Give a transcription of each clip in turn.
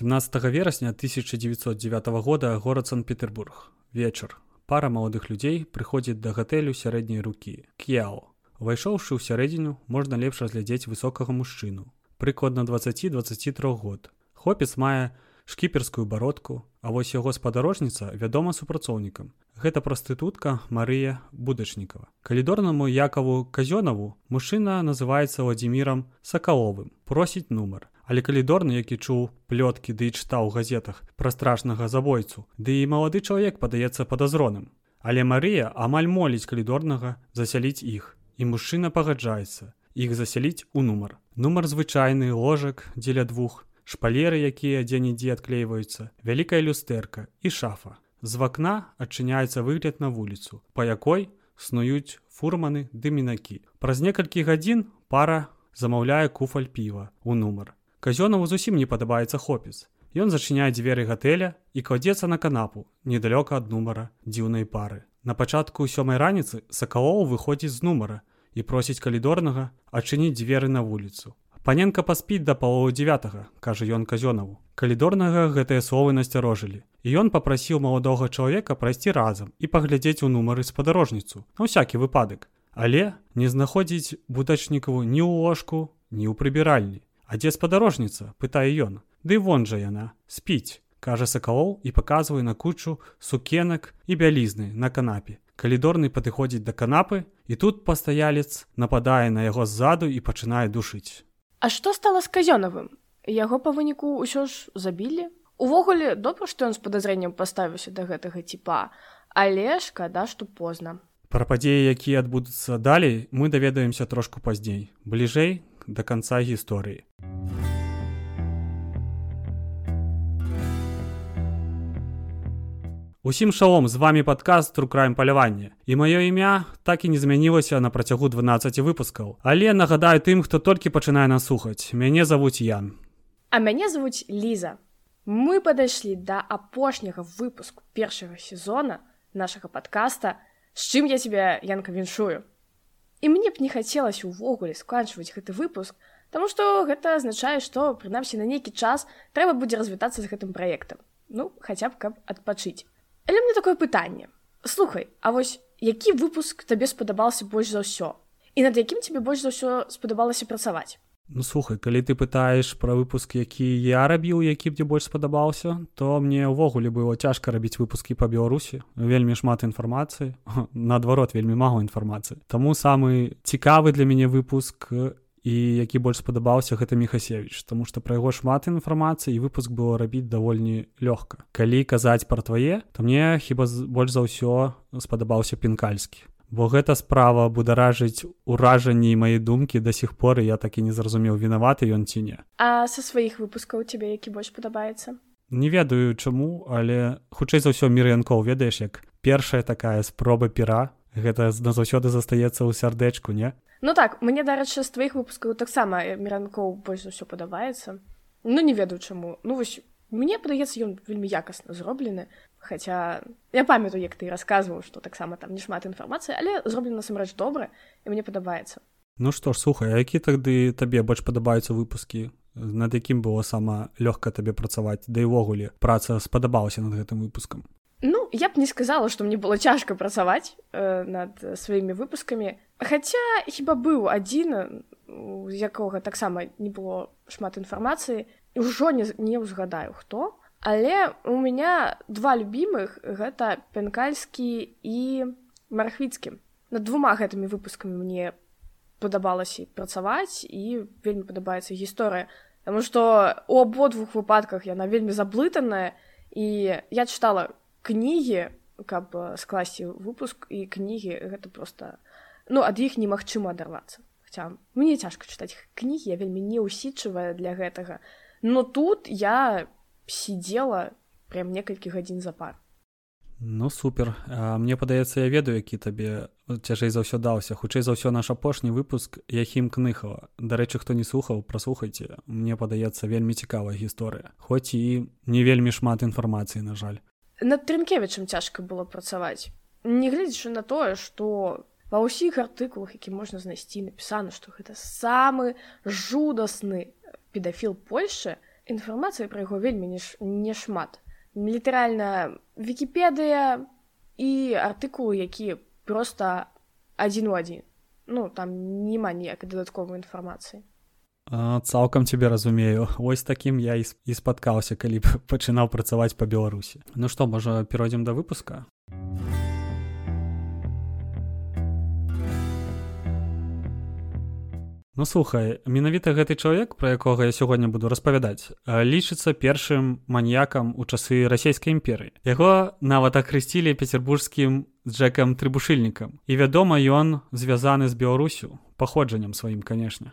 17 верасня 1909 года горад санкт-петербург. Вечар пара маладых людзей прыходзіць да гатэлю сярэдняй рукі к'яо увайшоўшы ў сярэдзіну можна лепш разглядзець высокага мужчыну прыкладна 20-23 год. Хлопец мае шкіперскую бародку а вось яго спадарожніца вядома супрацоўнікам. Гэта прастытутка Марыя будачнікова калідорнаму якаву казёнаву мужчына называецца владимиром сакаловым просіць нумар але калідорны які чуў плёткі ды чытаў у газетах пра страшнага забойцу ды і малады чалавек падаецца падазроным. Але Марыя амаль моліць калідорнага засяліць іх. І мужчына пагаджаецца іх засяліць у нумар. Нумар звычайны ложак дзеля двух шпалеры якія дзе-нідзе адклейваюцца вялікая люстэрка і шафа. З вакна адчыняецца выгляд на вуліцу па якой снуюць фурманы ды мінакі. Праз некалькі гадзін пара замаўляе куфаль піва у нумар Казёнаву зусім не падабаецца хопец. Ён зачыняе дзверы гатэля і кладзецца на канапу недалёка ад нумара дзіўнай пары. На пачатку сёмай раніцы сакалоў выходзіць з нумара і просіць калідорнага адчыніць дзверы на вуліцу. Паненка паспіць да паловы 9, кажа ён казёнаву. Калідорнага гэтыя словы насцярожылі. І ён папрасіў маладога чалавека прайсці разам і паглядзець у нумары спадарожніцу на ўсякі выпадак. Але не знаходзіць будачнікаву ні ў ложку, ні ў прыбіральні. А дзе спадарожніца пытае ён. Ды вон жа яна спіць кажа сакалоў і паказвае на кучу сукенак і бялізны на канапе. Калідорны падыходзіць да канапы і тут пастаялец нападае на яго ззаду і пачынае душыць. А што стала з казёнавым? Яго па выніку ўсё ж забілі? Увогуле добра што ён з падазрэннем паставіўся да гэтага ціпа але шкада што позна. Пра падзеі якія адбудуцца далей мы даведаемся трошку пазней. Бліжэй да канца гісторыі. Усім шалом з вами падкаст рукраем палявання і маё імя так і не змянілася на працягу 12 выпускаў але нагадаю тым хто толькі пачынае нас слухаць мяне завуць Ян. А мяне завуць ліза. Мы падышлі да апошняга выпуску першага сезона нашага подкаста з чым я тебе янка віншую і мне б не хацелася ўвогуле сканчваць гэты выпуск Таму што гэта азначае што прынамсі на нейкі час трэба будзе развітацца з гэтым праектам. Ну хаця б каб адпачыць. Але мне такое пытанне. Слухай А вось які выпуск табе спадабаўся больш за ўсё? І над якім тебе больш за ўсё спадабалася працаваць Ну слухай калі ты пытаеш пра выпуск які я рабіў які б дзе больш спадабаўся то мне ўвогуле было цяжка рабіць выпускі па беларусі. Вельмі шмат інфармацыі. Наадварот вельмі мала інфармацыі. Таму самы цікавы для мяне выпуск і які больш спадабаўся гэта мехасевич Таму што пра яго шмат інфармацыі і выпуск было рабіць даволі лёгка. Калі казаць пра твае то мне хіба больш за ўсё спадабаўся пінкальскі бо гэта справа бударажыць уражанні мае думкі. Да сих пор я так і не зразумеў вінаваты ён ці не. А са сваіх выпускаў цябе які больш падабаецца? Не ведаю чаму але хутчэй за ўсё мірянкоў ведаеш як першая такая спроба пера гэта назаўсёды застаецца ў сардэчку не? Ну так мне дарэчы з тваіх выпускаў таксама міранкоў больш за ўсё падабаецца. Ну не ведаю чаму. Ну вось мне падаецца ён вельмі якасна зроблены Хаця я памятаю, як ты расказваў, што таксама там не шмат інфармацыі, але зроблена насамрэч добра і мне падабаецца. Ну што ж слухай, які тады табе больш падабаюцца выпускі, над якім было сама лёгка табе працаваць, да і ўвогуле праца спадабалася над гэтым выпускам. Ну я б не сказала, што мне было цяжка працаваць э, над сваімі выпускамі. Хаця хіба быў адзін, з якога таксама не было шмат інфармацыі, ўжо не, не ўзгадаю хто, Але у меня два любімых гэта пенкальскі і марахвіцкі. Над двума гэтымі выпускамі мне падабалася працаваць і вельмі падабаецца гісторыя. Таму што у абодвух выпадках яна вельмі заблытаная і я чытала кнігі, каб скласці выпуск і кнігі гэта просто ну ад іх немагчыма адарвацца. Хаця мне цяжка чытаць кнігі, я вельмі неўсічывая для гэтага. Но тут я сидела прям некалькі гадзін запар ну супер. А, мне падаецца я ведаю які табе цяжэй за ўсё даўся хутчэй за ўсё наш апошні выпуск яхім кныхала дарэчы хто не слухаў праслухайце мне падаецца вельмі цікавая гісторыя. Хоць і не вельмі шмат інфармацыі на жаль. Над трынкевічым цяжка было працаваць. Не гледзячы на тое што ва ўсіх артыкулах які можна знайсці напісана што гэта самы жудасны педафіл польши інфармацыі пра яго вельмі не шмат. Літаральна вікіпедыя і артыкулы які просто адзін у адзін ну там няма ніякай дадатковай інфармацыі цалкам цябе разумею. Ось такім я і спаткаўся калі б пачынаў працаваць па беларусі ну што можа перайдзем да выпуска Ну слухай менавіта гэты чалавек пра якога я сягоння буду распавядаць лічыцца першым маньякам у часы расійскай імперыі. Яго нават акрысцілі пецербургскім джекам трыбушыльнікам. І вядома ён звязаны з беларусю паходжаннем сваім канешне.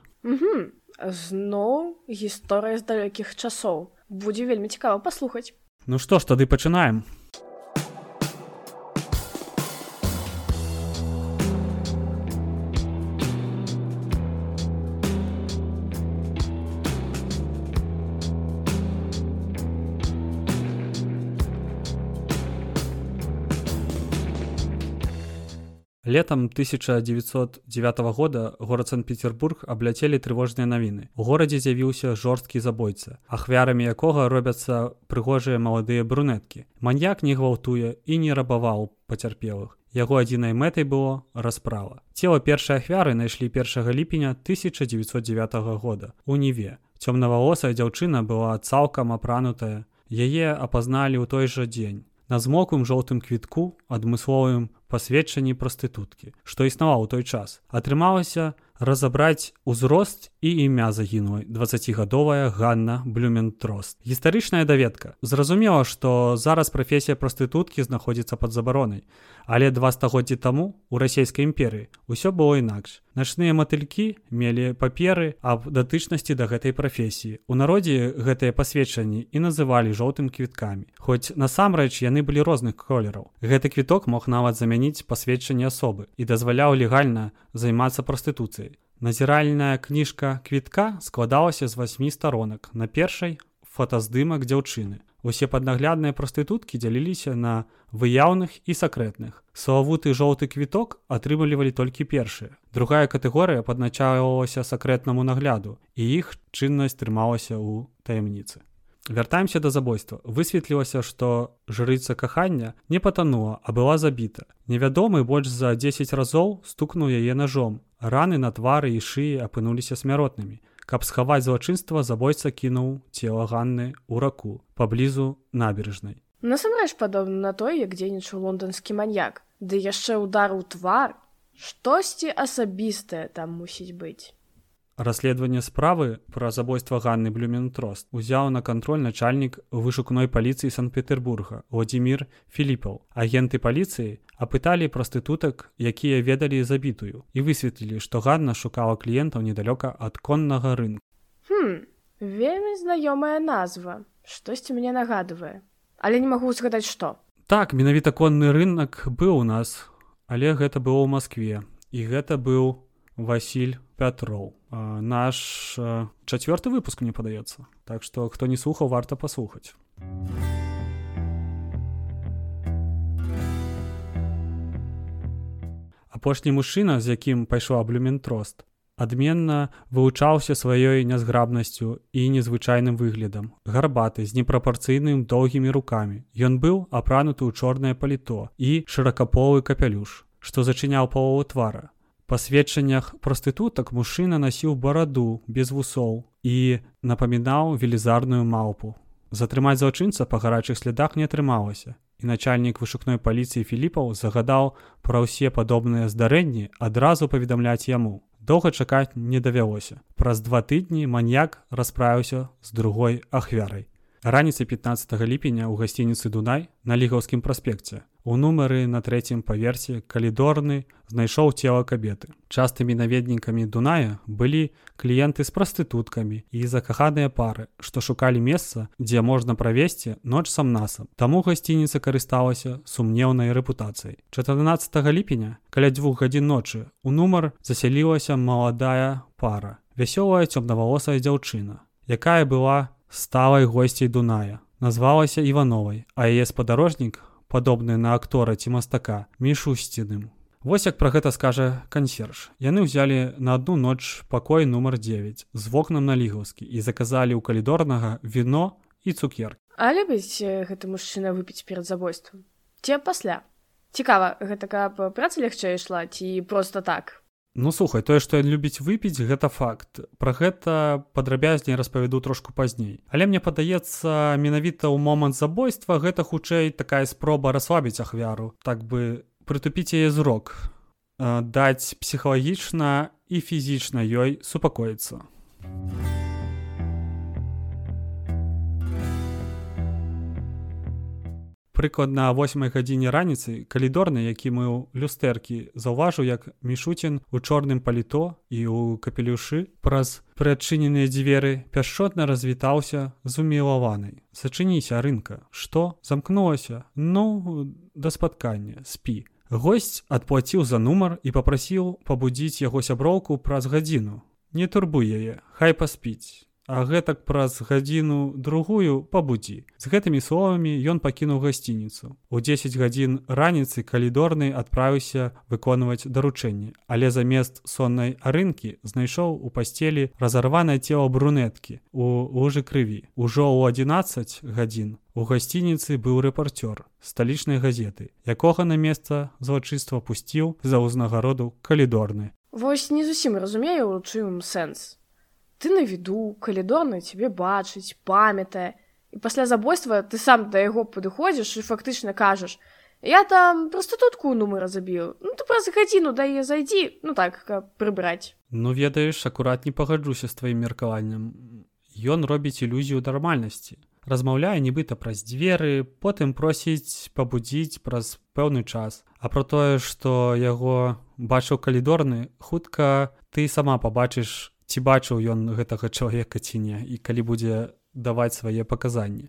Зноў гісторыя з далёкіх часоў. Будзе вельмі цікава паслухаць. Ну што ж тады пачынаем Летом 1909 года город Санкт-Петербург абляцелі трывожныя навіны. У горадзе з'явіўся жорсткі забойца, ахвярамі якога робяцца прыгожыя маладыя брунеткі. Маньяк не гвалтуе і не рабаваў пацярпелых. Яго адзінай мэтай было расправа. Цела першай ахвяры знайшлі 1 ліпеня 1909 года. У ніве. Цёмнавалосая дзяўчына была цалкам апранутая. Яе апазналі ў той жа дзень. На змоквым жоўтым квітку адмысловым пасведчанні прастытуткі, што існаваў у той час. Атрымалася разабраць узрост і імя загінулай 20гадовая Ганна Блюментрост. Гістарычная даведка. Зразумела, што зараз прафесія прастытуткі знаходзіцца пад забаронай. Але два стагоддзі таму у расійскай імперыі ўсё было інакш. Начныя матылькі мелі паперы аб датычнасці да гэтай прафесіі. У народзе гэтыя пасведчанні і называлі жоўтым квіткамі. Хоць насамрэч яны былі розных колераў. Гэты квіток мог нават замяніць пасведчанне асобы і дазваляў легальна займацца прастытуцыяй. Назіральная кніжка квітка складалася з васьмі старонак на першай фотаздымак дзяўчыны. Усе паднаглядныя прастытуткі дзяліліся на выяўных і сакрэтных. Славуты жоўты квіток атрымлівалі толькі першыя. Другая катэгорыя падначавалася сакрэтнаму нагляду і іх чыннасць трымалася ў таямніцы. Вяртаемся да забойства. Высветлілася, што жрыца кахання не патанула, а была забіта. Невядомы больш за 10 разоў стукнуў яе ножом. Раны на твары і шыі апынуліся смяротнымі. Каб схаваць злачынства забойца кінуў цела ганны ў раку паблізу набережнай. Насамрэч падобна на той, як дзейнічаў лондонскі маньяк, ды яшчэ ўдар у твар, штосьці асабістае там мусіць быць. Расследаванне справы пра забойства Ганны Блюментрост узяў на кантроль начальнік вышукной паліцыі Санкт-Петербурга Владзімир Філіпаў. Агенты паліцыі апыталі прастытутак, якія ведалі забітую і высветлілі, што Ганна шукала кліентаў недалёка ад коннага рынку. Хм, вельмі знаёмая назва, штосьці мне нагадвае, але не магу згадаць што. Так, менавіта конны рынок быў у нас, але гэта было ў Маскве і гэта быў Васіль Пятроў. Наш чацвёрты выпуск мне падаецца. Так што хто не слухаў, варта паслухаць. Апошні мужчына, з якім пайшла блюментрост, адменна вывучаўся сваёй нязграбнасцю і незвычайным выглядам. Гарбаты з непрапорцыйным доўгімі рукамі. Ён быў апрануты ў чорнае паліто і шыракаполы капялюш, што зачыняў палову твара па сведчаннях прастытутак мужчына насіў бараду без вусоў і напамінаў велізарную малпу. Затрымаць злачынца па гарачых слядах не атрымалася. І начальнік вышукной паліцыі Філіпаў загадаў пра ўсе падобныя здарэнні адразу паведамляць яму. Доўга чакаць не давялося. Праз два тыдні маньяк расправіўся з другой ахвярай. Раніцай 15 ліпеня ў гасцініцы Дунай на лігаўскім праспекце У нумары на трэцім паверсе калідорны знайшоў цела кабеты. Частымі наведнікамі Дуная былі кліенты з прастытуткамі і закаханыя пары, што шукалі месца, дзе можна правесці ноч сам насам. Таму гасцініца карысталася сумнеўнай рэпутацыяй. 14 ліпеня каля дзвюх гадзін ночы у нумар засялілася маладая пара, вясёлая цёмнавалосая дзяўчына, якая была сталай госцей Дуная. Назвалася Івановай, а яе спадарожнік падобны на актора ці мастака мішусціным Вось як пра гэта скажа кансерж. Яны ўзялі на адну ноч пакой нумар 9 з вокнам на лігаўскі і заказалі ў калідорнага віно і цукер. А любіць гэты мужчына выпіць перад забойствам. Ці пасля. Цікава, гэта каб праца лягчэй ішла ці проста так. Ну слухай тое што ён любіць выпіць гэта факт. Пра гэта падрабязней распавяду трошку пазней. Але мне падаецца менавіта ў момант забойства гэта хутчэй такая спроба расслабіць ахвяру так бы прытупіць яе зрок даць псіхалагічна і фізічна ёй супакоіцца. а прыкладна восьмай гадзіне раніцы калідорны які мы ў люстэркі заўважыў як мішуцін у чорным паліто і ў капелюшы праз прыадчыненыя дзверы пяшчотна развітаўся з умілаванай. Зачыніся рынка што замкнулася? Ну да спаткання спі госць адплаціў за нумар і попрасіў пабудзіць яго сяброўку праз гадзіну. Не турбуй яе хай паспіць а гэтак праз гадзіну другую пабудзі. З гэтымі словамі ён пакінуў гасцініцу. У 10 гадзін раніцы калідорны адправіўся выконваць даручэнні, але замест соннай арынкі знайшоў у пасцелі разарванае цела брунеткі у лужы крыві. Ужо ў 11 гадзін у гасцініцы быў рэпарцёр сталічнай газеты, якога на месца злачыства пусціў за ўзнагароду калідорны. Вось не зусім разумею, у чым сэнс ты на віду калідорна цябе бачыць памятае і пасля забойства ты сам да яго падыходзіш і фактычна кажаш я там прастытутку нумара забіў ну ты праз гадзіну да яе зайдзі ну так каб прыбраць ну ведаеш акурат не пагаджуся з тваім меркаваннем ён робіць ілюзію нармальнасці. Размаўляе нібыта праз дзверы потым просіць пабудзіць праз пэўны час. А про тое што яго бачыў калідорны хутка ты сама пабачыш ці бачыў ён гэтага чалавека ці не і калі будзе даваць свае паказанні.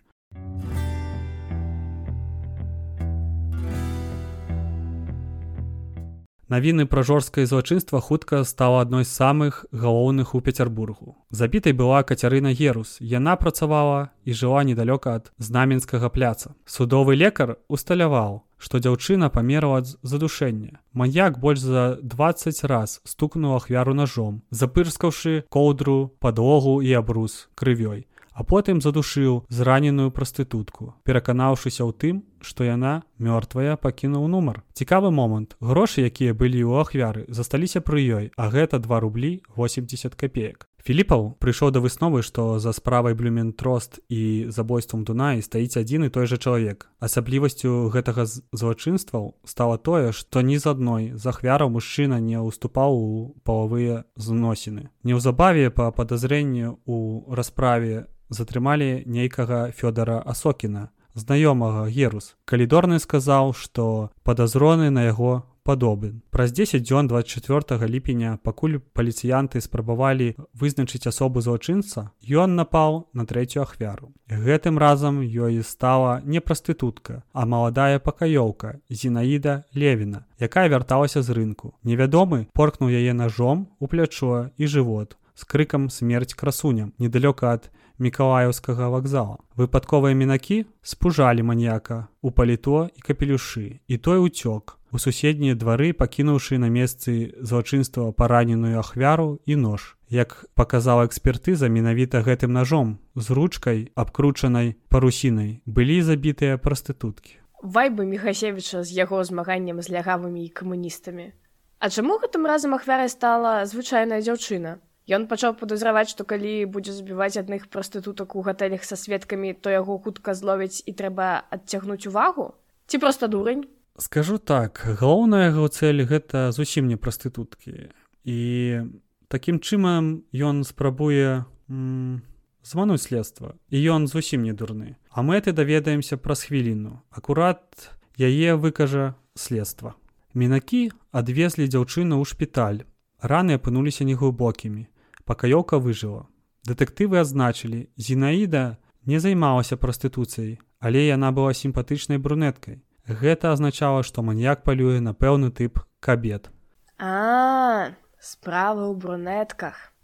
Навіны пра жорсткае злачынства хутка стала адной з самых галоўных у Пецярбургу. Забітай была кацярына Герус. Яна працавала і жыла недалёка ад знаменскага пляца. Судовы лекар усталяваў, што дзяўчына памерла ад задушэння. Маньяк больш за 20 раз стукнуў ахвяру ножом, запырскаўшы коўдру, падлогу і абрус крывёй, а потым задушыў зраненую прастытутку, пераканаўшыся ў тым, што яна мёртвая пакінуў нумар. Цікавы момант. Грошы, якія былі ў ахвяры, засталіся пры ёй, а гэта 2 рублі 80 копеек. Філіпаў прыйшоў да высновы, што за справай блюментрост і забойствам Дунаі стаіць адзін і той жа чалавек. Асаблівасцю гэтага злачынстваў стала тое, што ні з адной з ахвяраў мужчына не ўступаў у палавыя зносіны. Неўзабаве па падазрэнні ў расправе затрымалі нейкага Фёдара Асокіна, знаёмага Герус. Калідорны сказаў, што падазроны на яго падобен. Праз 10 дзён 24 ліпеня, пакуль паліцыянты спрабавалі вызначыць асобу злачынца, ён напаў на трэцюю ахвяру. Гэтым разам ёй стала не прастытутка, а маладая пакаёўка Зінаіда Левіна, якая вярталася з рынку. Невядомы поркнуў яе ножом у плячо і жывот з крыкам смерць красуням недалёка ад мікалаеўскага вакзала. Выпадковыя мінакі спужалі маньяка у паліто і капелюшы, і той уцёк у суседнія двары пакінуўшы на месцы злачынства параненую ахвяру і нож. Як паказала экспертыза менавіта гэтым ножом з ручкай абкручанай парусінай былі забітыя прастытуткі. Вайбы мехасевіча з яго змаганнем з лягавымі і камуністамі. А чаму гэтым разам ахвярай стала звычайная дзяўчына Ён пачаў падазраваць што калі будзе забіваць адных прастытутак у гатэлях са сведкамі то яго хутка зловяць і трэба адцягнуць увагу? Ці проста дурань? Скажу так галоўная яго цэль гэта зусім не прастытуткі. І такім чынам ён спрабуе звануць следства. І ён зусім не дурны. А мэты даведаемся праз хвіліну. Акурат яе выкажа следства. Мінакі адвезлі дзяўчыну ў шпіталь. Раны апынуліся неглыбокімі пакаёўка выжыла дэтэктывы адзначылі зінаіда не займалася прастытуцыяй але яна была сімпатычнай брунеткай Гэта азначала, што маньяк палюе на пэўны тып кабет. А справа ў брунетках.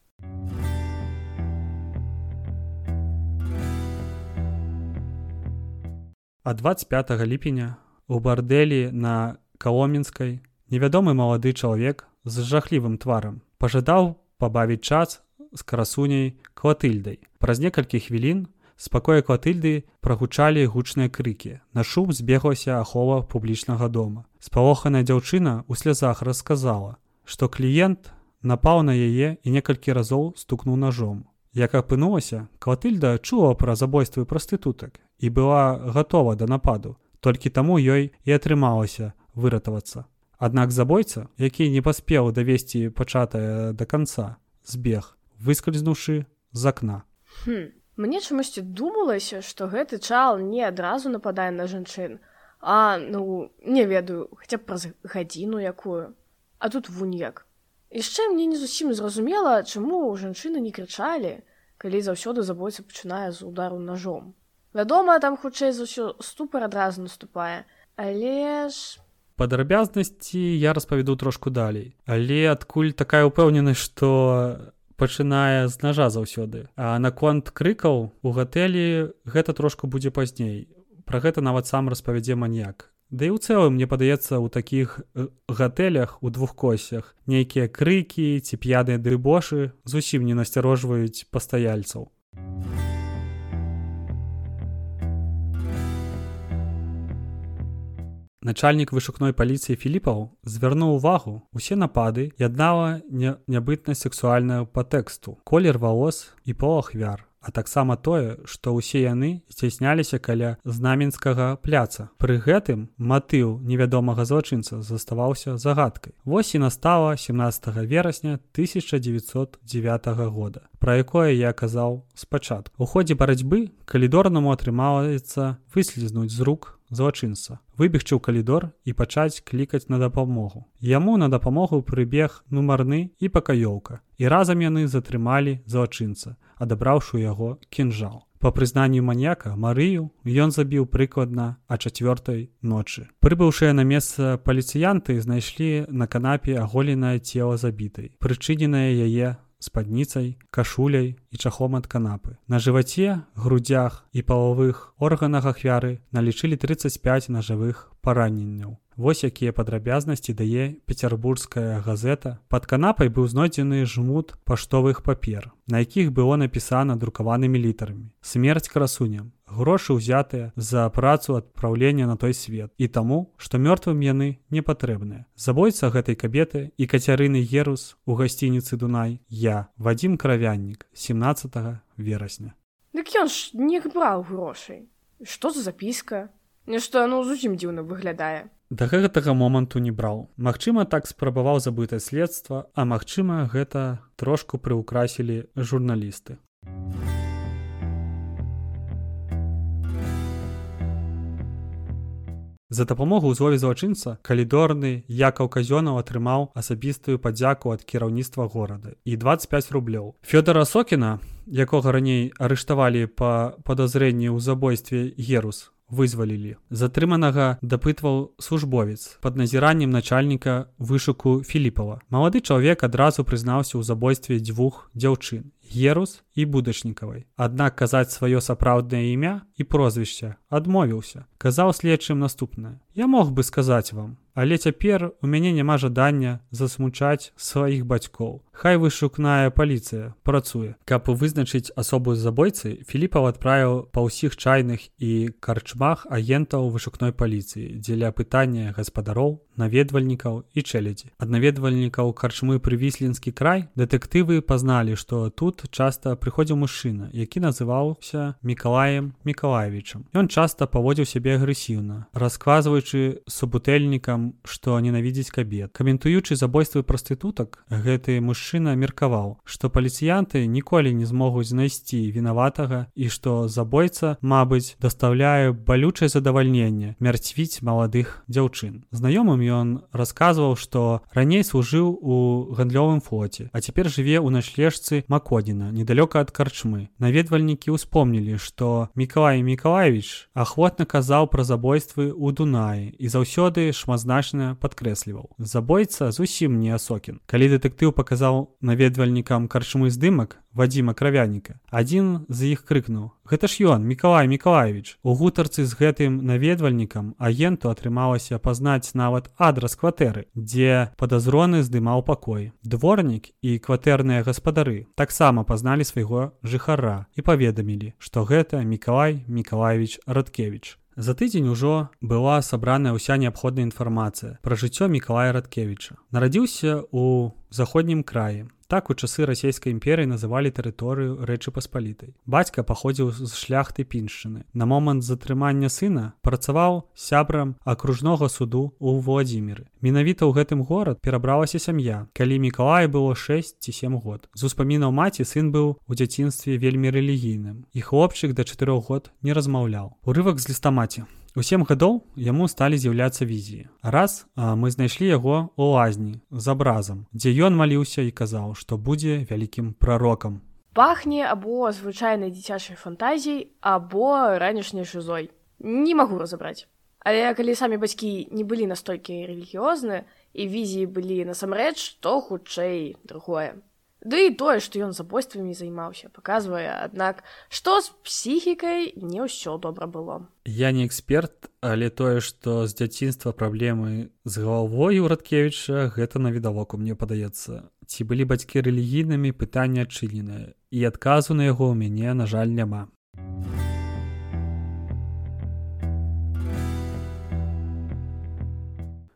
А 25 ліпеня у бардэлі на каломінскай Невядомы малады чалавек з жахлівым тварам пажадаў пабавіць час з красуняй клатыльдай. Праз некалькі хвілін з пакоя клатыльды прагучалі гучныя крыкі. На шум збеглася ахова публічнага дома. Спалоханая дзяўчына ў слязах расказала, што кліент напаў на яе і некалькі разоў стукнуў ножом. Як апынулася, клатыльда чула пра забойствы прастытутак і была гатова да нападу. Толькі таму ёй і атрымалася выратавацца. Аднак забойца, які не паспеў давесці пачатае да канца, збег, выскальзнуўшы з акна. Хм. Мне чамусьці думалася, што гэты чал не адразу нападае на жанчын, а ну не ведаю, хаця б праз гадзіну якую. А тут вунь як. Яшчэ мне не зусім зразумела, чаму жанчыны не крычалі, калі заўсёды забойца пачынае з удару ножом. Вядома, там хутчэй за ўсё ступар адразу наступае, але ж падрабязнасці я распавяду трошку далей. Але адкуль такая ўпэўненасць што пачынае з ножа заўсёды? А наконт крыкаў у гатэлі гэта трошку будзе пазней. Про гэта нават сам распавядзе маньяк. Да і ў цэлым мне падаецца ў такіх гатэлях у двух косях нейкія крыкі ці п'яныя дрыбошы зусім не насцярожваюць пастаяльцаў Начальнік вышукной паліцыі філіпаў звярнуў увагу. Усе напады яднала нябытнасць сексуальную па тэксту колер валос і пол ахвяр а таксама тое што ўсе яны сцясняліся каля знаменскага пляца. Пры гэтым матыў невядомага злачынца заставаўся загадкай. Вось і настала 17 верасня 1909 года пра якое я казаў спачатку. У ходзе барацьбы калідорнаму атрымалаецца выслізнуць з рук злачынца выбегчы ў калідор і пачаць клікаць на дапамогу яму на дапамогу прыбег нумарны і пакаёўка і разам яны затрымалі злачынца адабраўшы яго кінжал. Па прызнанню маньяка Марыю ён забіў прыкладна а чацвёртай ночы. Прыбыўшыя на месца паліцыянты знайшлі на канапе аголенае цела забітай, прычыненае яе спадніцай, кашуляй і чахом ад канапы. На жываце, грудях і палавых органах ахвяры налічылі 35 нажавых параненняў. Вось якія падрабязнасці дае пецярбургская газета. Пад канапай быў знойдзены жмут паштовых папер, на якіх было напісана друкаванымі літарамі. Смерць красуням. Грошы ўзятыя за працу адпраўлення на той свет і таму, што мёртвым яны не патрэбныя. Забойца гэтай кабеты і кацярыны Ерус у гасцініцы Дунай я, Вадзім кравяннік 17 верасня. Дык ён ж не браў грошай. Што за запіска? Нешта ну зусім дзіўна выглядае. Да гэтага моманту не браў. Магчыма, так спрабаваў забытае следства, а магчыма, гэта трошку прыўкрасілі журналісты. За дапамогу ўзлове злачынца калідорны якаў казёнаў атрымаў асабістую падзяку ад кіраўніцтва горада і 25 рублёў. Фёдора Сокіна, якога раней арыштавалі па падазрэнні ў забойстве Герус, вызвалілі. Затрыманага дапытваў службовец пад назіраннем начальніка вышуку Філіпова. Малады чалавек адразу прызнаўся ў забойстве дзвюх дзяўчын. Ерус і будачнікавай. Аднак казаць сваё сапраўднае імя і прозвішча адмовіўся. Казаў следчым наступнае. Я мог бы сказаць вам, Але цяпер у мяне няма жадання засмучаць сваіх бацькоў. Хай вышукная паліцыя працуе. Каб вызначыць асобу забойцы, Філіпаў адправіў па ўсіх чайных і карчмах агентаў вышукной паліцыі дзеля пытання гаспадароў, наведвальнікаў і чэлядзі. Ад наведвальнікаў карчмы прывіслінскі край дэтэктывы пазналі, што тут часта прыходзіў мужчына, які называўся Мікалаем Мікалаевічам. Ён часта паводзіў сябе агрэсіўна, расказваючы субутэльнікам што ненавідзець кабет каментуючы забойствы прастытутак гэты мужчына меркаваў што паліцыянты ніколі не змогуць знайсці вінаватага і што забойца мабыць дастаўляе балючае задавальненне мярцвіць маладых дзяўчын знаёмым ён расказваў што раней служыў у гандлёвым флоце а цяпер жыве ў начлежцы макодзіна недалёка ад карчмы наведвальнікі ўспомнілі што мікалай мікалаевич ахвотна казаў пра забойствы ў дунаі і заўсёды шматзна значна падкрэсліваў забойца зусім не асокін калі дэтэктыў паказаў наведвальнікам карчмы здымак вадзіма кравяніка. Адзін з іх крыкнуў гэта ж ён мікалай мікалаевич у гутарцы з гэтым наведвальнікам агенту атрымалася пазнаць нават адрас кватэры дзе падазроны здымаў пакой. Дворнік і кватэрныя гаспадары таксама пазналі свайго жыхара і паведамілі што гэта мікалай мікалаевич радкевич За тыдзень ужо была сабраная ўся неабходная інфармацыя пра жыццё мікалая радкевіча. Нарадзіўся у заходнім краі Так у часы расійскай імперыі называлі тэрыторыю рэчы паспалітай. Бацька паходзіў з шляхты піншчыны. На момант затрымання сына працаваў сябрам акружнога суду ў Владзіміры. Менавіта ў гэтым горад перабралася сям'я. Калі Мікалай было 6 ці 7 год. З успамінаў маці сын быў у дзяцінстве вельмі рэлігійным. І хлопчык да 4 год не размаўляў. Урывак з лістамаці. У сем гадоў яму сталі з'яўляцца візіі. Раз а, мы знайшлі яго ў лазні з абразам, дзе ён маліўся і казаў, што будзе вялікім прарокам. Пахне або звычайнай дзіцячай фантазій або ранішняй шызой. Не магу разабраць. Але калі самі бацькі не былі настолькі рэлігіёзныя і візіі былі насамрэч, то хутчэй другое. Ды і тое, што ён забойствамі займаўся, паказвае, аднак, што з псіхікай не ўсё добра было. Я не эксперт, але тое, што з дзяцінства праблемы з галавой у радкевіча гэта навідавоку мне падаецца. Ці былі бацькі рэлігійнымі пытанне адчыненае і адказу на яго ў мяне, на жаль, няма.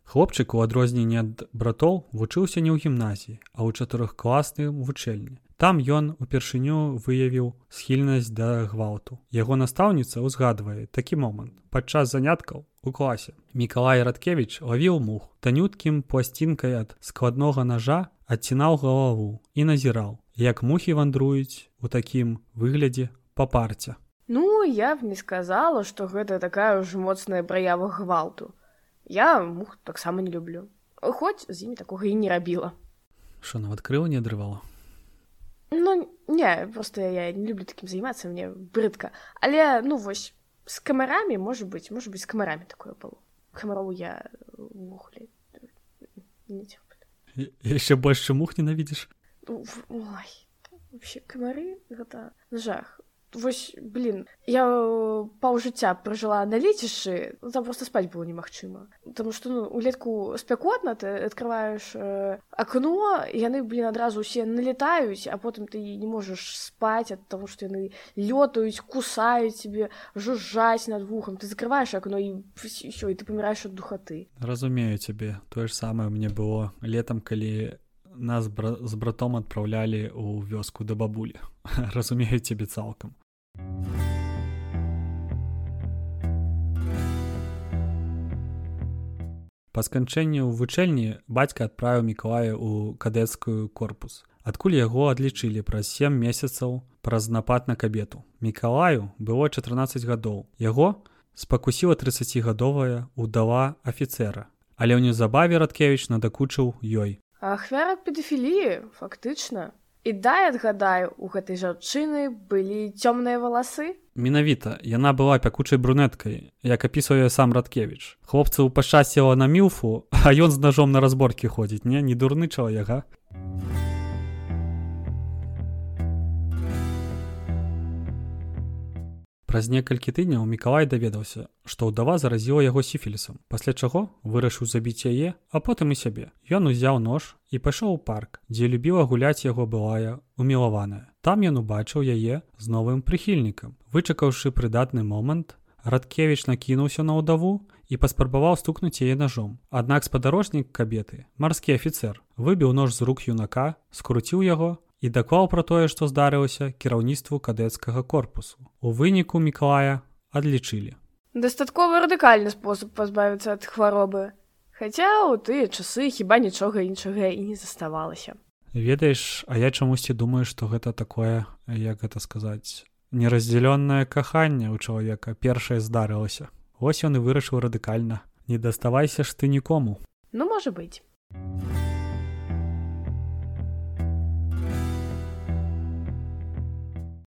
Хлопчык у адрозненне ад братоў вучыўся не ў гімназіі, а ў чатырохкласным вучэльні. Там ён упершыню выявіў схільнасць да гвалту. Яго настаўніца ўзгадвае такі момант. Падчас заняткаў у класе Мікалай Радкевіч лавіў мух, танюткім пласцінкай ад складнога ножа адцінаў галаву і назіраў, як мухі вандруюць у такім выглядзе па парце. Ну, я б не сказала, што гэта такая ўж моцная праява гвалту. Я мух таксама не люблю. Хоць з імі такога і не рабіла. Що нават крыла не адрывала. Ну не просто я не люблю такім займацца мне брыдка. Але ну вось з камарамі можа быць можа быць з камарамі такое было. Камароў я мухлі яшчэ больш чым мух ненавідзіш камары гэта жах Вось блин я паў жыцця пражыла на лецішчы там просто спаць было немагчыма. Потому что ну улетку спякотна ты открываешь э, акно яны блин адразу усе налетаюць а потым ты не можаш спаць ад того что яны лётаюць кусаюць тебе жужжаць над вухам. Ты закрываешь акно і все і ты паміраеш ад духаты разумею цябе. Тое ж самае мне было летом калі нас бра з братом адпраўлялі ў вёску да бабулі. Разумею цябе цалкам па сканчэнню вучэльні бацька адправіў мікалая ў кадэцкую корпус. Адкуль яго адлічылі? Праз сем месяцаў праз напад на кабету. Мікалаю было 14 гадоў. Яго спакусіла 30гадовая удава афіцера але ў неўзабаве радкевич надакучыў ёй. Ахвяра педафіліі фактычна і дай адгадаю у гэтай жанчыны былі цёмныя валасы? Менавіта яна была пякучай брунеткай як апісвае сам радкевич хлопцаў пашчасціла на мілфу а ён з ножом на разборкі ходзіць не? Не дурны чалавека Праз некалькі тыдняў Мікалай даведаўся, што ўдава заразіла яго сіфілісам, пасля чаго вырашыў забіць яе, а потым і сябе. Ён узяў нож і пайшоў у парк, дзе любіла гуляць яго былая умілаваная. Там ён убачыў яе з новым прыхільнікам. Вычакаўшы прыдатны момант, Радкевіч накінуўся на ўдаву і паспрабаваў стукнуць яе ножом. Аднак спадарожнік кабеты, марскі афіцэр, выбіў нож з рук юнака, скруціў яго і даклаў пра тое, што здарылася кіраўніцтву кадэцкага корпусу. У выніку Мікалая адлічылі. Дастаткова радыкальны спосаб пазбавіцца ад хваробы. Хаця ў тыя часы хіба нічога іншага і не заставалася. Ведаеш, а я чамусьці думаю, што гэта такое, як гэта сказаць, нераздзялёнае каханне ў чалавека першае здарылася. Вось ён і вырашыў радыкальна. Не даставайся ж ты нікому. Ну можа быць.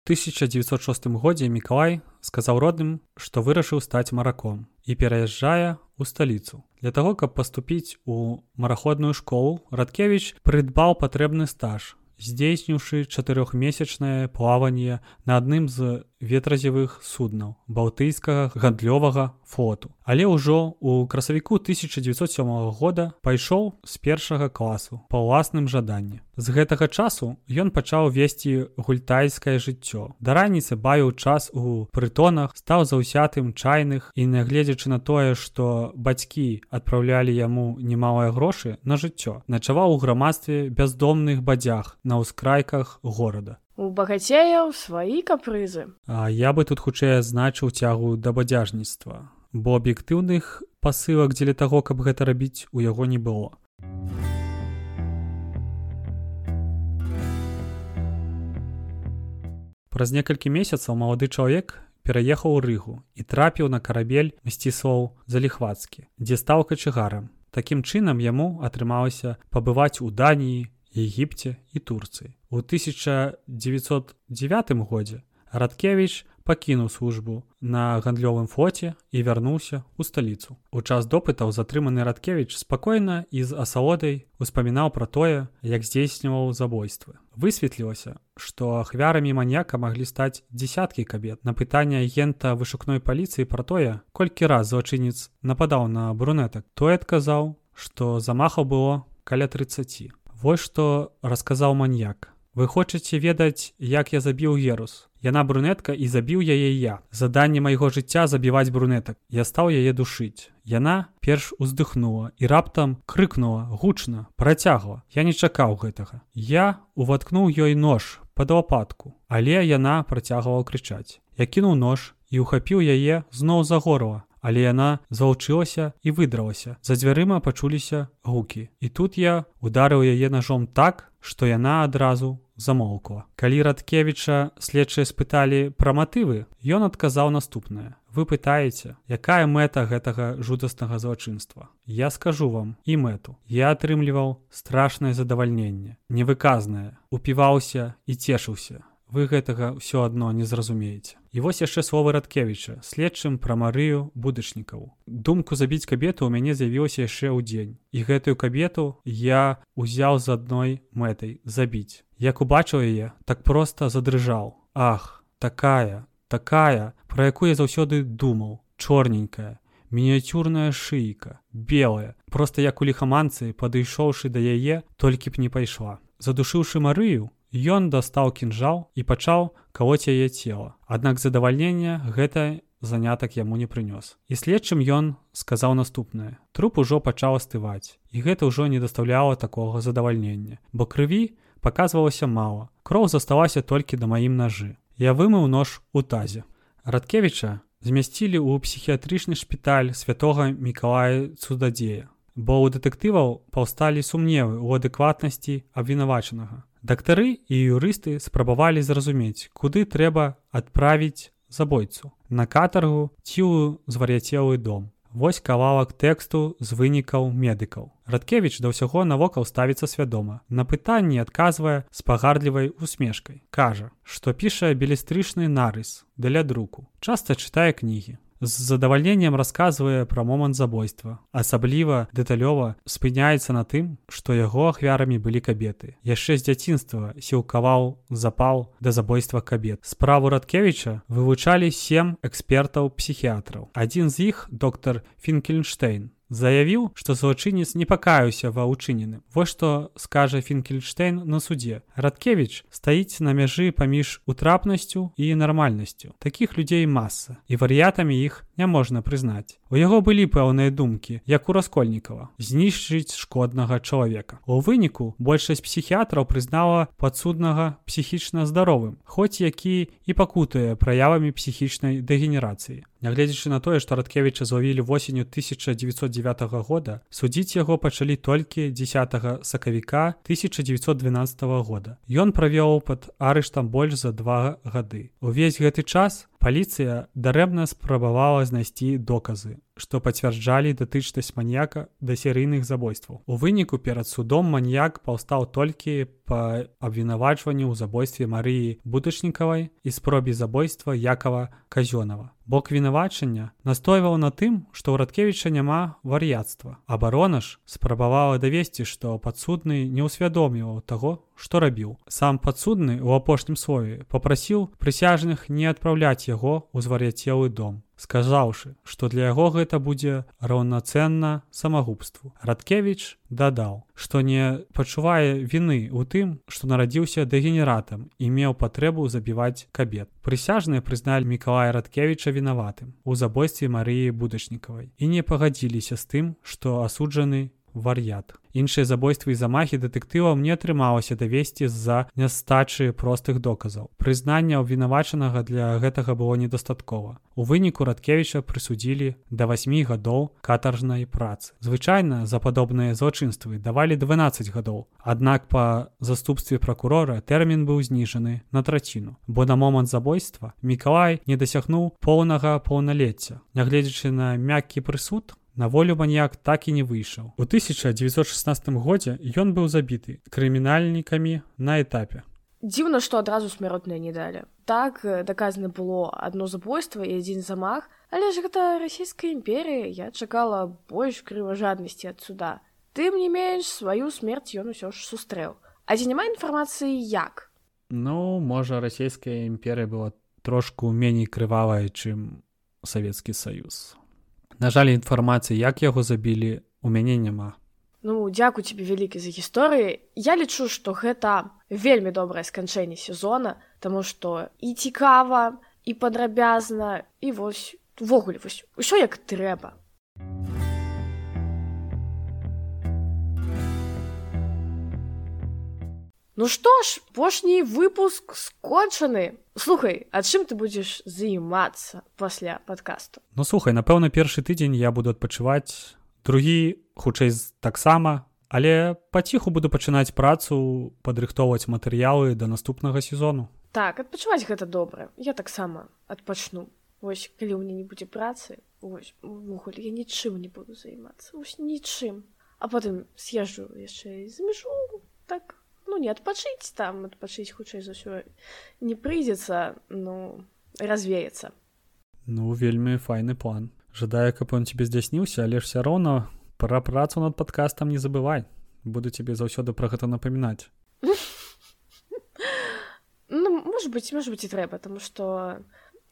1906 годзе Мікалай сказаў родным, што вырашыў стаць мараком і пераязджае ў сталіцу. Для таго, каб паступіць у мараходную школу, Радкевіч прыдбаў патрэбны стаж здзейсніўшы чатырохмесячнае плаванне на адным з ветразевых суднаў балтыйскага гандлёвага флоту. Але ўжо у красавіку 1907 года пайшоў з першага класу па ўласным жаданні. З гэтага часу ён пачаў весці гультайскае жыццё. Да раніцы бавіў час у прытонах стаў заўсятым чайных і нягледзячы на тое што бацькі адпраўлялі яму немалыя грошы на жыццё начаваў у грамадстве бяздомных бадзях на ўскрайках горада У багацеяў сваі капрызы. А я бы тут хутчэй азначыў цягу да бадзяжніцтва, бо аб'ектыўных пасылак дзеля таго, каб гэта рабіць у яго не было. Праз некалькі месяцаў малады чалавек пераехаў у рыгу і трапіў на карабель мсціслоў заліхвацкі, дзе стаў качыгарам. Такім чынам яму атрымалася пабываць у Даніі, Егіпце і Турцыі. У 1909 годзе Радкевіч пакінуў службу на гандлёвым флоце і вярнуўся ў сталіцу. У час допытаў затрыманы Радкевіч спакойна і з асалодай успамінаў пра тое, як здзейсніваў забойствы. Высветлілася, што ахвярамі маньяка маглі стаць дзясяткі кабет. На пытанне агента вышукной паліцыі пра тое, колькі раз злачынец нападаў на брунетак, той адказаў, што замахаў было каля 30. Вось што расказаў маньяк. Вы хочаце ведаць, як я забіў ерус. Яна брунетка і забіў яе я. Заданне майго жыцця забіваць брунетак. Я стаў яе душыць. Яна перш уздыхнула і раптам крыкнула гучна, працягла. Я не чакаў гэтага. Я уваткнуў ёй нож пад лапатку, але яна працягвала крычаць. Я кінуў нож і ухапіў яе зноў за горла, але яна заўчылася і выдралася. За дзвярыма пачуліся гукі. І тут я ударыў яе ножом так, што яна адразу замолкла. Калі Радкевіча следчыя спыталі пра матывы, ён адказаў наступнае. Вы пытаеце, якая мэта гэтага жудаснага злачынства. Я скажу вам і мэту. Я атрымліваў страшнае задавальненне, невыказнае, упіваўся і цешыўся вы гэтага ўсё адно не зразумееце. І вось яшчэ словы радкевіча следчым пра марыю будачнікаў. Думку забіць кабету ў мяне з'явілася яшчэ ў дзень. І гэтую кабету я узяў з адной мэтай забіць. Як убачыў яе, так проста задрыжаў. Ах, такая, такая, пра якую я заўсёды думаў, чорненькая, мініяцюрная шыйка, белая, просто як у ліхаманцы, падышоўшы да яе, толькі б не пайшла. Задушыўшы марыю, Ён дастаў кінжал і пачаў калоць яе цела. Аднак задавальнення гэта занятак яму не прынёс. І следчым ён сказаў наступнае. Труп ужо пачаў астываць. І гэта ўжо не дастаўляла такога задавальнення, бо крыві паказвалася мала. Кроў засталася толькі да маім нажы. Я вымыў нож у тазе. Радкевіча змясцілі ў псіхіятрычны шпіталь святого Мікалая цудадзея. Бо ў дэтэктываў паўсталі сумневы ў адэкватнасці абвінавачанага. Дактары і юрысты спрабавалі зразумець, куды трэба адправіць забойцу на катаргу ці ў звар'яцелы дом. Вось кавалак тэксту з вынікаў медыкаў. Радкевіч да ўсяго навокал ставіцца свядома. На пытанні адказвае з пагардлівай усмешкай. Кажа, што піша белістрычны нарыс для друку. Часта чытае кнігі з задавальненнем расказвае пра момант забойства. Асабліва дэталёва спыняецца на тым, што яго ахвярамі былі кабеты. Яшчэ з дзяцінства сілкаваў запал да забойства кабет. Справу Радкевіча вывучалі сем экспертаў псіхіятраў. Адзін з іх доктар Фінкельнштейн заявіў, што злачынец не пакаюся ва ўчыненым. Вось што скажа Фінкельштейн на судзе. Радкевіч стаіць на мяжы паміж утрапнасцю і нармальнасцю. Такіх людзей маса і варыятамі іх няможна прызнаць. У яго былі пэўныя думкі, як у раскольнікава, знішчыць шкоднага чалавека. У выніку большасць псіхіятраў прызнала падсуднага псіхічна здаровым, хоць які і пакутае праявамі псіхічнай дэгенерацыі. Нягледзячы на тое, што Радкевіча злавілі восенню 1909 года, судзіць яго пачалі толькі 10 сакавіка 1912 года. Ён правёў пад арыштам больш за два гады. Увесь гэты час паліцыя дарэмна спрабавала знайсці доказы што пацвярджалі датычнасць маньяка да серыйных забойстваў. У выніку перад судом маньяк паўстаў толькі па абвінавачванню ў забойстве Марыі Бутачнікавай і спробе забойства Якова Казёнова. Бок вінавачання настойваў на тым, што ў радкевіча няма вар'яцтва. Абарона ж спрабавала давесці, што падсудны не ўсвядоміваў таго, што рабіў. Сам падсудны ў апошнім слове папрасіў прысяжных не адпраўляць яго ў звар'яцелы дом сказаўшы, што для яго гэта будзе раўнацэнна самагубству. Радкевіч дадаў, што не пачувае віны ў тым, што нарадзіўся дэгенератам і меў патрэбу забіваць кабет. Прысяжныя прызналі Мікалая Радкевіча вінаватым у забойстве Марыі будачнікавай і не пагадзіліся з тым, што асуджаны вар'ят. Іншыя забойствы і замахі дэтэктываў не атрымалася давесці з-за нястачы простых доказаў. Прызнання абвінавачанага для гэтага было недастаткова. У выніку радкевіча прысудзілі да 8 гадоў катаржнай працы. Звычайна за падобныя злачынствы давалі 12 гадоў. Аднак па заступстве пракурора тэрмін быў зніжаны на траціну, бо на момант забойства Мікалай не дасягнуў поўнага паўналецця. Нягледзячы на мяккі прысуд, На волю маньяк так і не выйшаў. У 1916 годзе ён быў забіты крымінальнікамі на этапе. Дзіўна, што адразу смяротныя не далі. Так даказана было адно забойства і адзін замах, але ж гэта расійская імперія, я чакала больш крыважаднасці ад суда. Тым не менш сваю смерць ён усё ж сустрэў. А ці няма інфармацыі як? Ну, можа, расійская імперія была трошку меней крывавая, чым Савецкі саюз. На жаль, інфармацыі, як яго забілі, у мяне няма. Ну дзякуй тебе вялікі за гісторыі. Я лічу, што гэта вельмі добрае сканчэнне сезона, таму што і цікава, і падрабязна і вось увогуле вось усё як трэба. Ну што ж, апошні выпуск скончаны. Слухай, а чым ты будзеш займацца пасля падкасту? Ну слухай, напэўна, першы тыдзень я буду адпачываць другі хутчэй таксама, але паціху буду пачынаць працу, падрыхтоўваць матэрыялы да наступнага сезону. Так, адпачываць гэта добра. Я таксама адпачну. Вось калі ў мяне не будзе працы, увогуле я нічым не буду займацца, Вось нічым. А потым з'езджу яшчэ з мяжу так ну не адпачыць там адпачыць хутчэй за ўсё не прыйдзецца ну развеяцца ну вельмі файны план. Жадаю каб он тебе здзясніўся але ж все роўна пра працу над падкастам не забывай. Буду тебе заўсёды пра гэта напамінаць ну может быть может быть і трэба тому что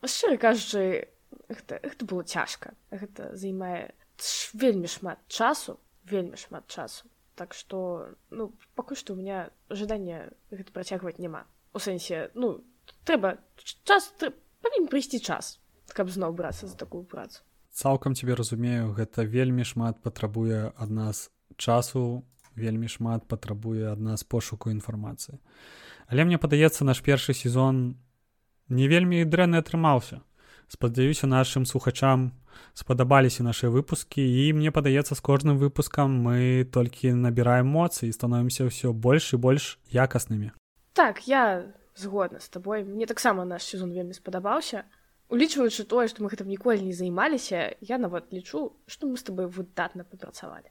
шчыра кажучы гэта, гэта было цяжка гэта займае вельмі шмат часу вельмі шмат часу так что ну пакуль што у меня ожидання гэта працягваць няма у сэнсе ну трэба час павінен прыйсці час каб зноў брацца за такую працу. Цалкам тебе разумею гэта вельмі шмат патрабуе ад нас часу вельмі шмат патрабуе ад нас пошуку інфармацыі. Але мне падаецца наш першы сезон не вельмі дрэнны атрымаўся. Спадзяюся нашим слухачам спадабаліся наши выпуски і мне падаецца з кожным выпускам мы толькі набіраем моцы і становімся ўсё больш і больш якаснымі так я згодна з табой мне таксама наш сезон вельмі спадабаўся улічваючы тое што мы гэтым ніколі не займаліся я нават лічу што мы з тобой выдатна папрацавалі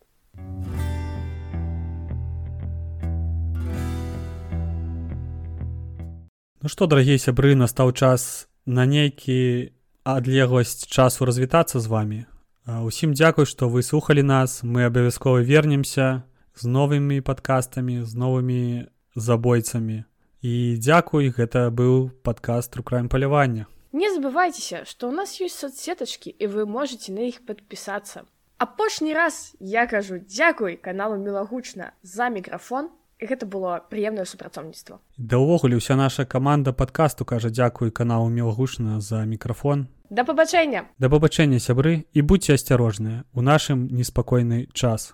Ну што дарагія сябры настаў час на нейкі адлегласць часу развітацца з вами усім дзякуй што вы слухали нас. Мы абавязкова вернемся з новымі падкастамі з новымі забойцамі. І дзякуй гэта быў падкаст рукраем палявання не забывайцеся што у нас ёсць соцсетачкі і вы можете на іх падпісацца. Апошні раз я кажу дзякуй каналу мілагучна за мікрафон гэта было прыемнае супрацоўніцтва да ўвогуле ўся наша каманда падкасту кажа дзякуй каналу мелагучна за мікрафон. Да пабачэння! Да пабачэння сябры і будьце асцярожныя. У нашым неспакойны час